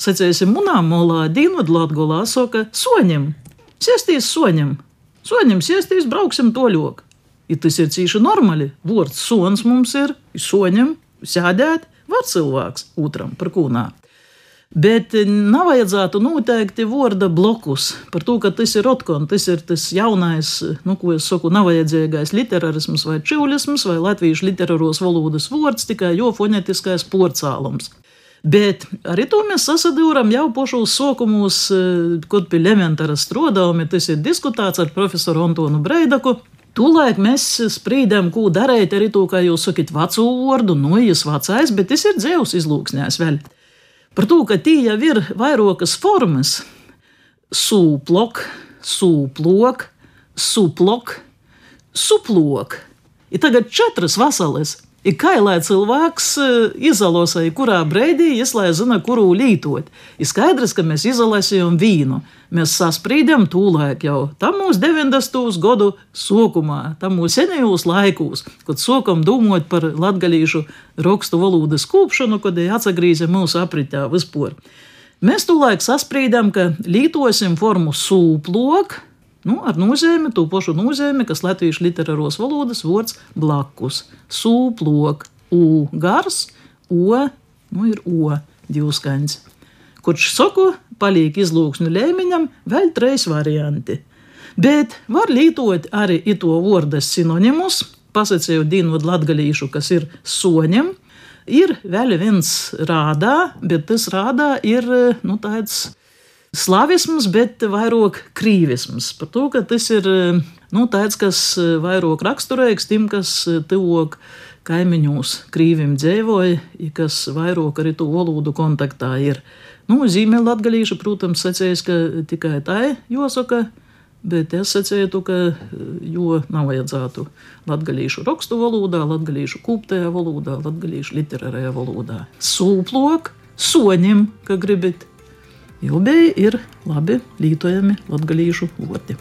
sacēsim, munā molā, dīnod latgolā, saka, soņem, siestīs soņem, soņem, siestīs, brauksim toļok. Ja tas ir cīši normāli, vārds sons mums ir, soņem, sēdēt, var cilvēks otram par kūnā. Bet nav vajadzētu noteikti vārda blokus par to, ka tas ir otkon, tas ir tas jaunais, nu, ko es saku, nav vajadzīgais literārisms vai čiulisms vai latviešu literāros valodas vārds, tikai jo fonetiskais porcālums. Bet arī to mēs sasadūram jau pašos sokumos, kad pie elementāra strodāmi, tas ir diskutēts ar profesoru Antonu Breidaku. Tūlēk mēs sprīdām, ko darīt arī to, kā jūs sakat, veco vārdu, noies vecais, bet tas ir dzēvs izlūksnēs vēl. Par to, ka tie jau ir vairākas formas - sūplok, sūplok, suplok, suplok. Ir tagad četras vasaras. Ir kā lai cilvēks izolēsīja, kurā brīdī ieslēdz, kuru lietot. Ir skaidrs, ka mēs izolēsim vīnu. Mēs sasprīdam tūlēk jau tam mūsu 90. gadu sokumā, tam mūsu senajos laikos, kad sokam domāt par latgalīšu rakstu valodas kūpšanu, kad ir atsagrīze mūsu apritā vispār. Mēs tūlēk sasprīdam, ka lietosim formu sūplok, Nu, ar nozīmi, to pašu nozīmi, kas latviešu literāros valodas vārds blakus. Sūplok, u gars, o, nu ir o divskaņas. Kurš saku, paliek izlūksņu lēmiņam, vēl trīs varianti. Bet var lietot arī ito vārdas sinonimus, pasakot dīnot latgalīšu, kas ir soņem. Ir vēl viens rādā, bet tas rādā ir nu, tāds slavisms, bet vairāk krīvisms. Par to, ka tas ir nu, tāds, kas vairāk raksturīgs tim, kas tuvāk kaimiņos krīvim dzīvoja, kas vairāk arī to valodu kontaktā ir. Nu, zīmēl latgalīša, protams, secējas, ka tikai tā jāsaka. Bet es secēju, ka jo nav vajadzētu latgadījušu rakstu valodā, latgadījušu kūptajā valodā, latgadījušu literārajā valodā. Sūplok, soņem, ka gribat, jau bei ir labi lietojaمی latgaliešu vārdi.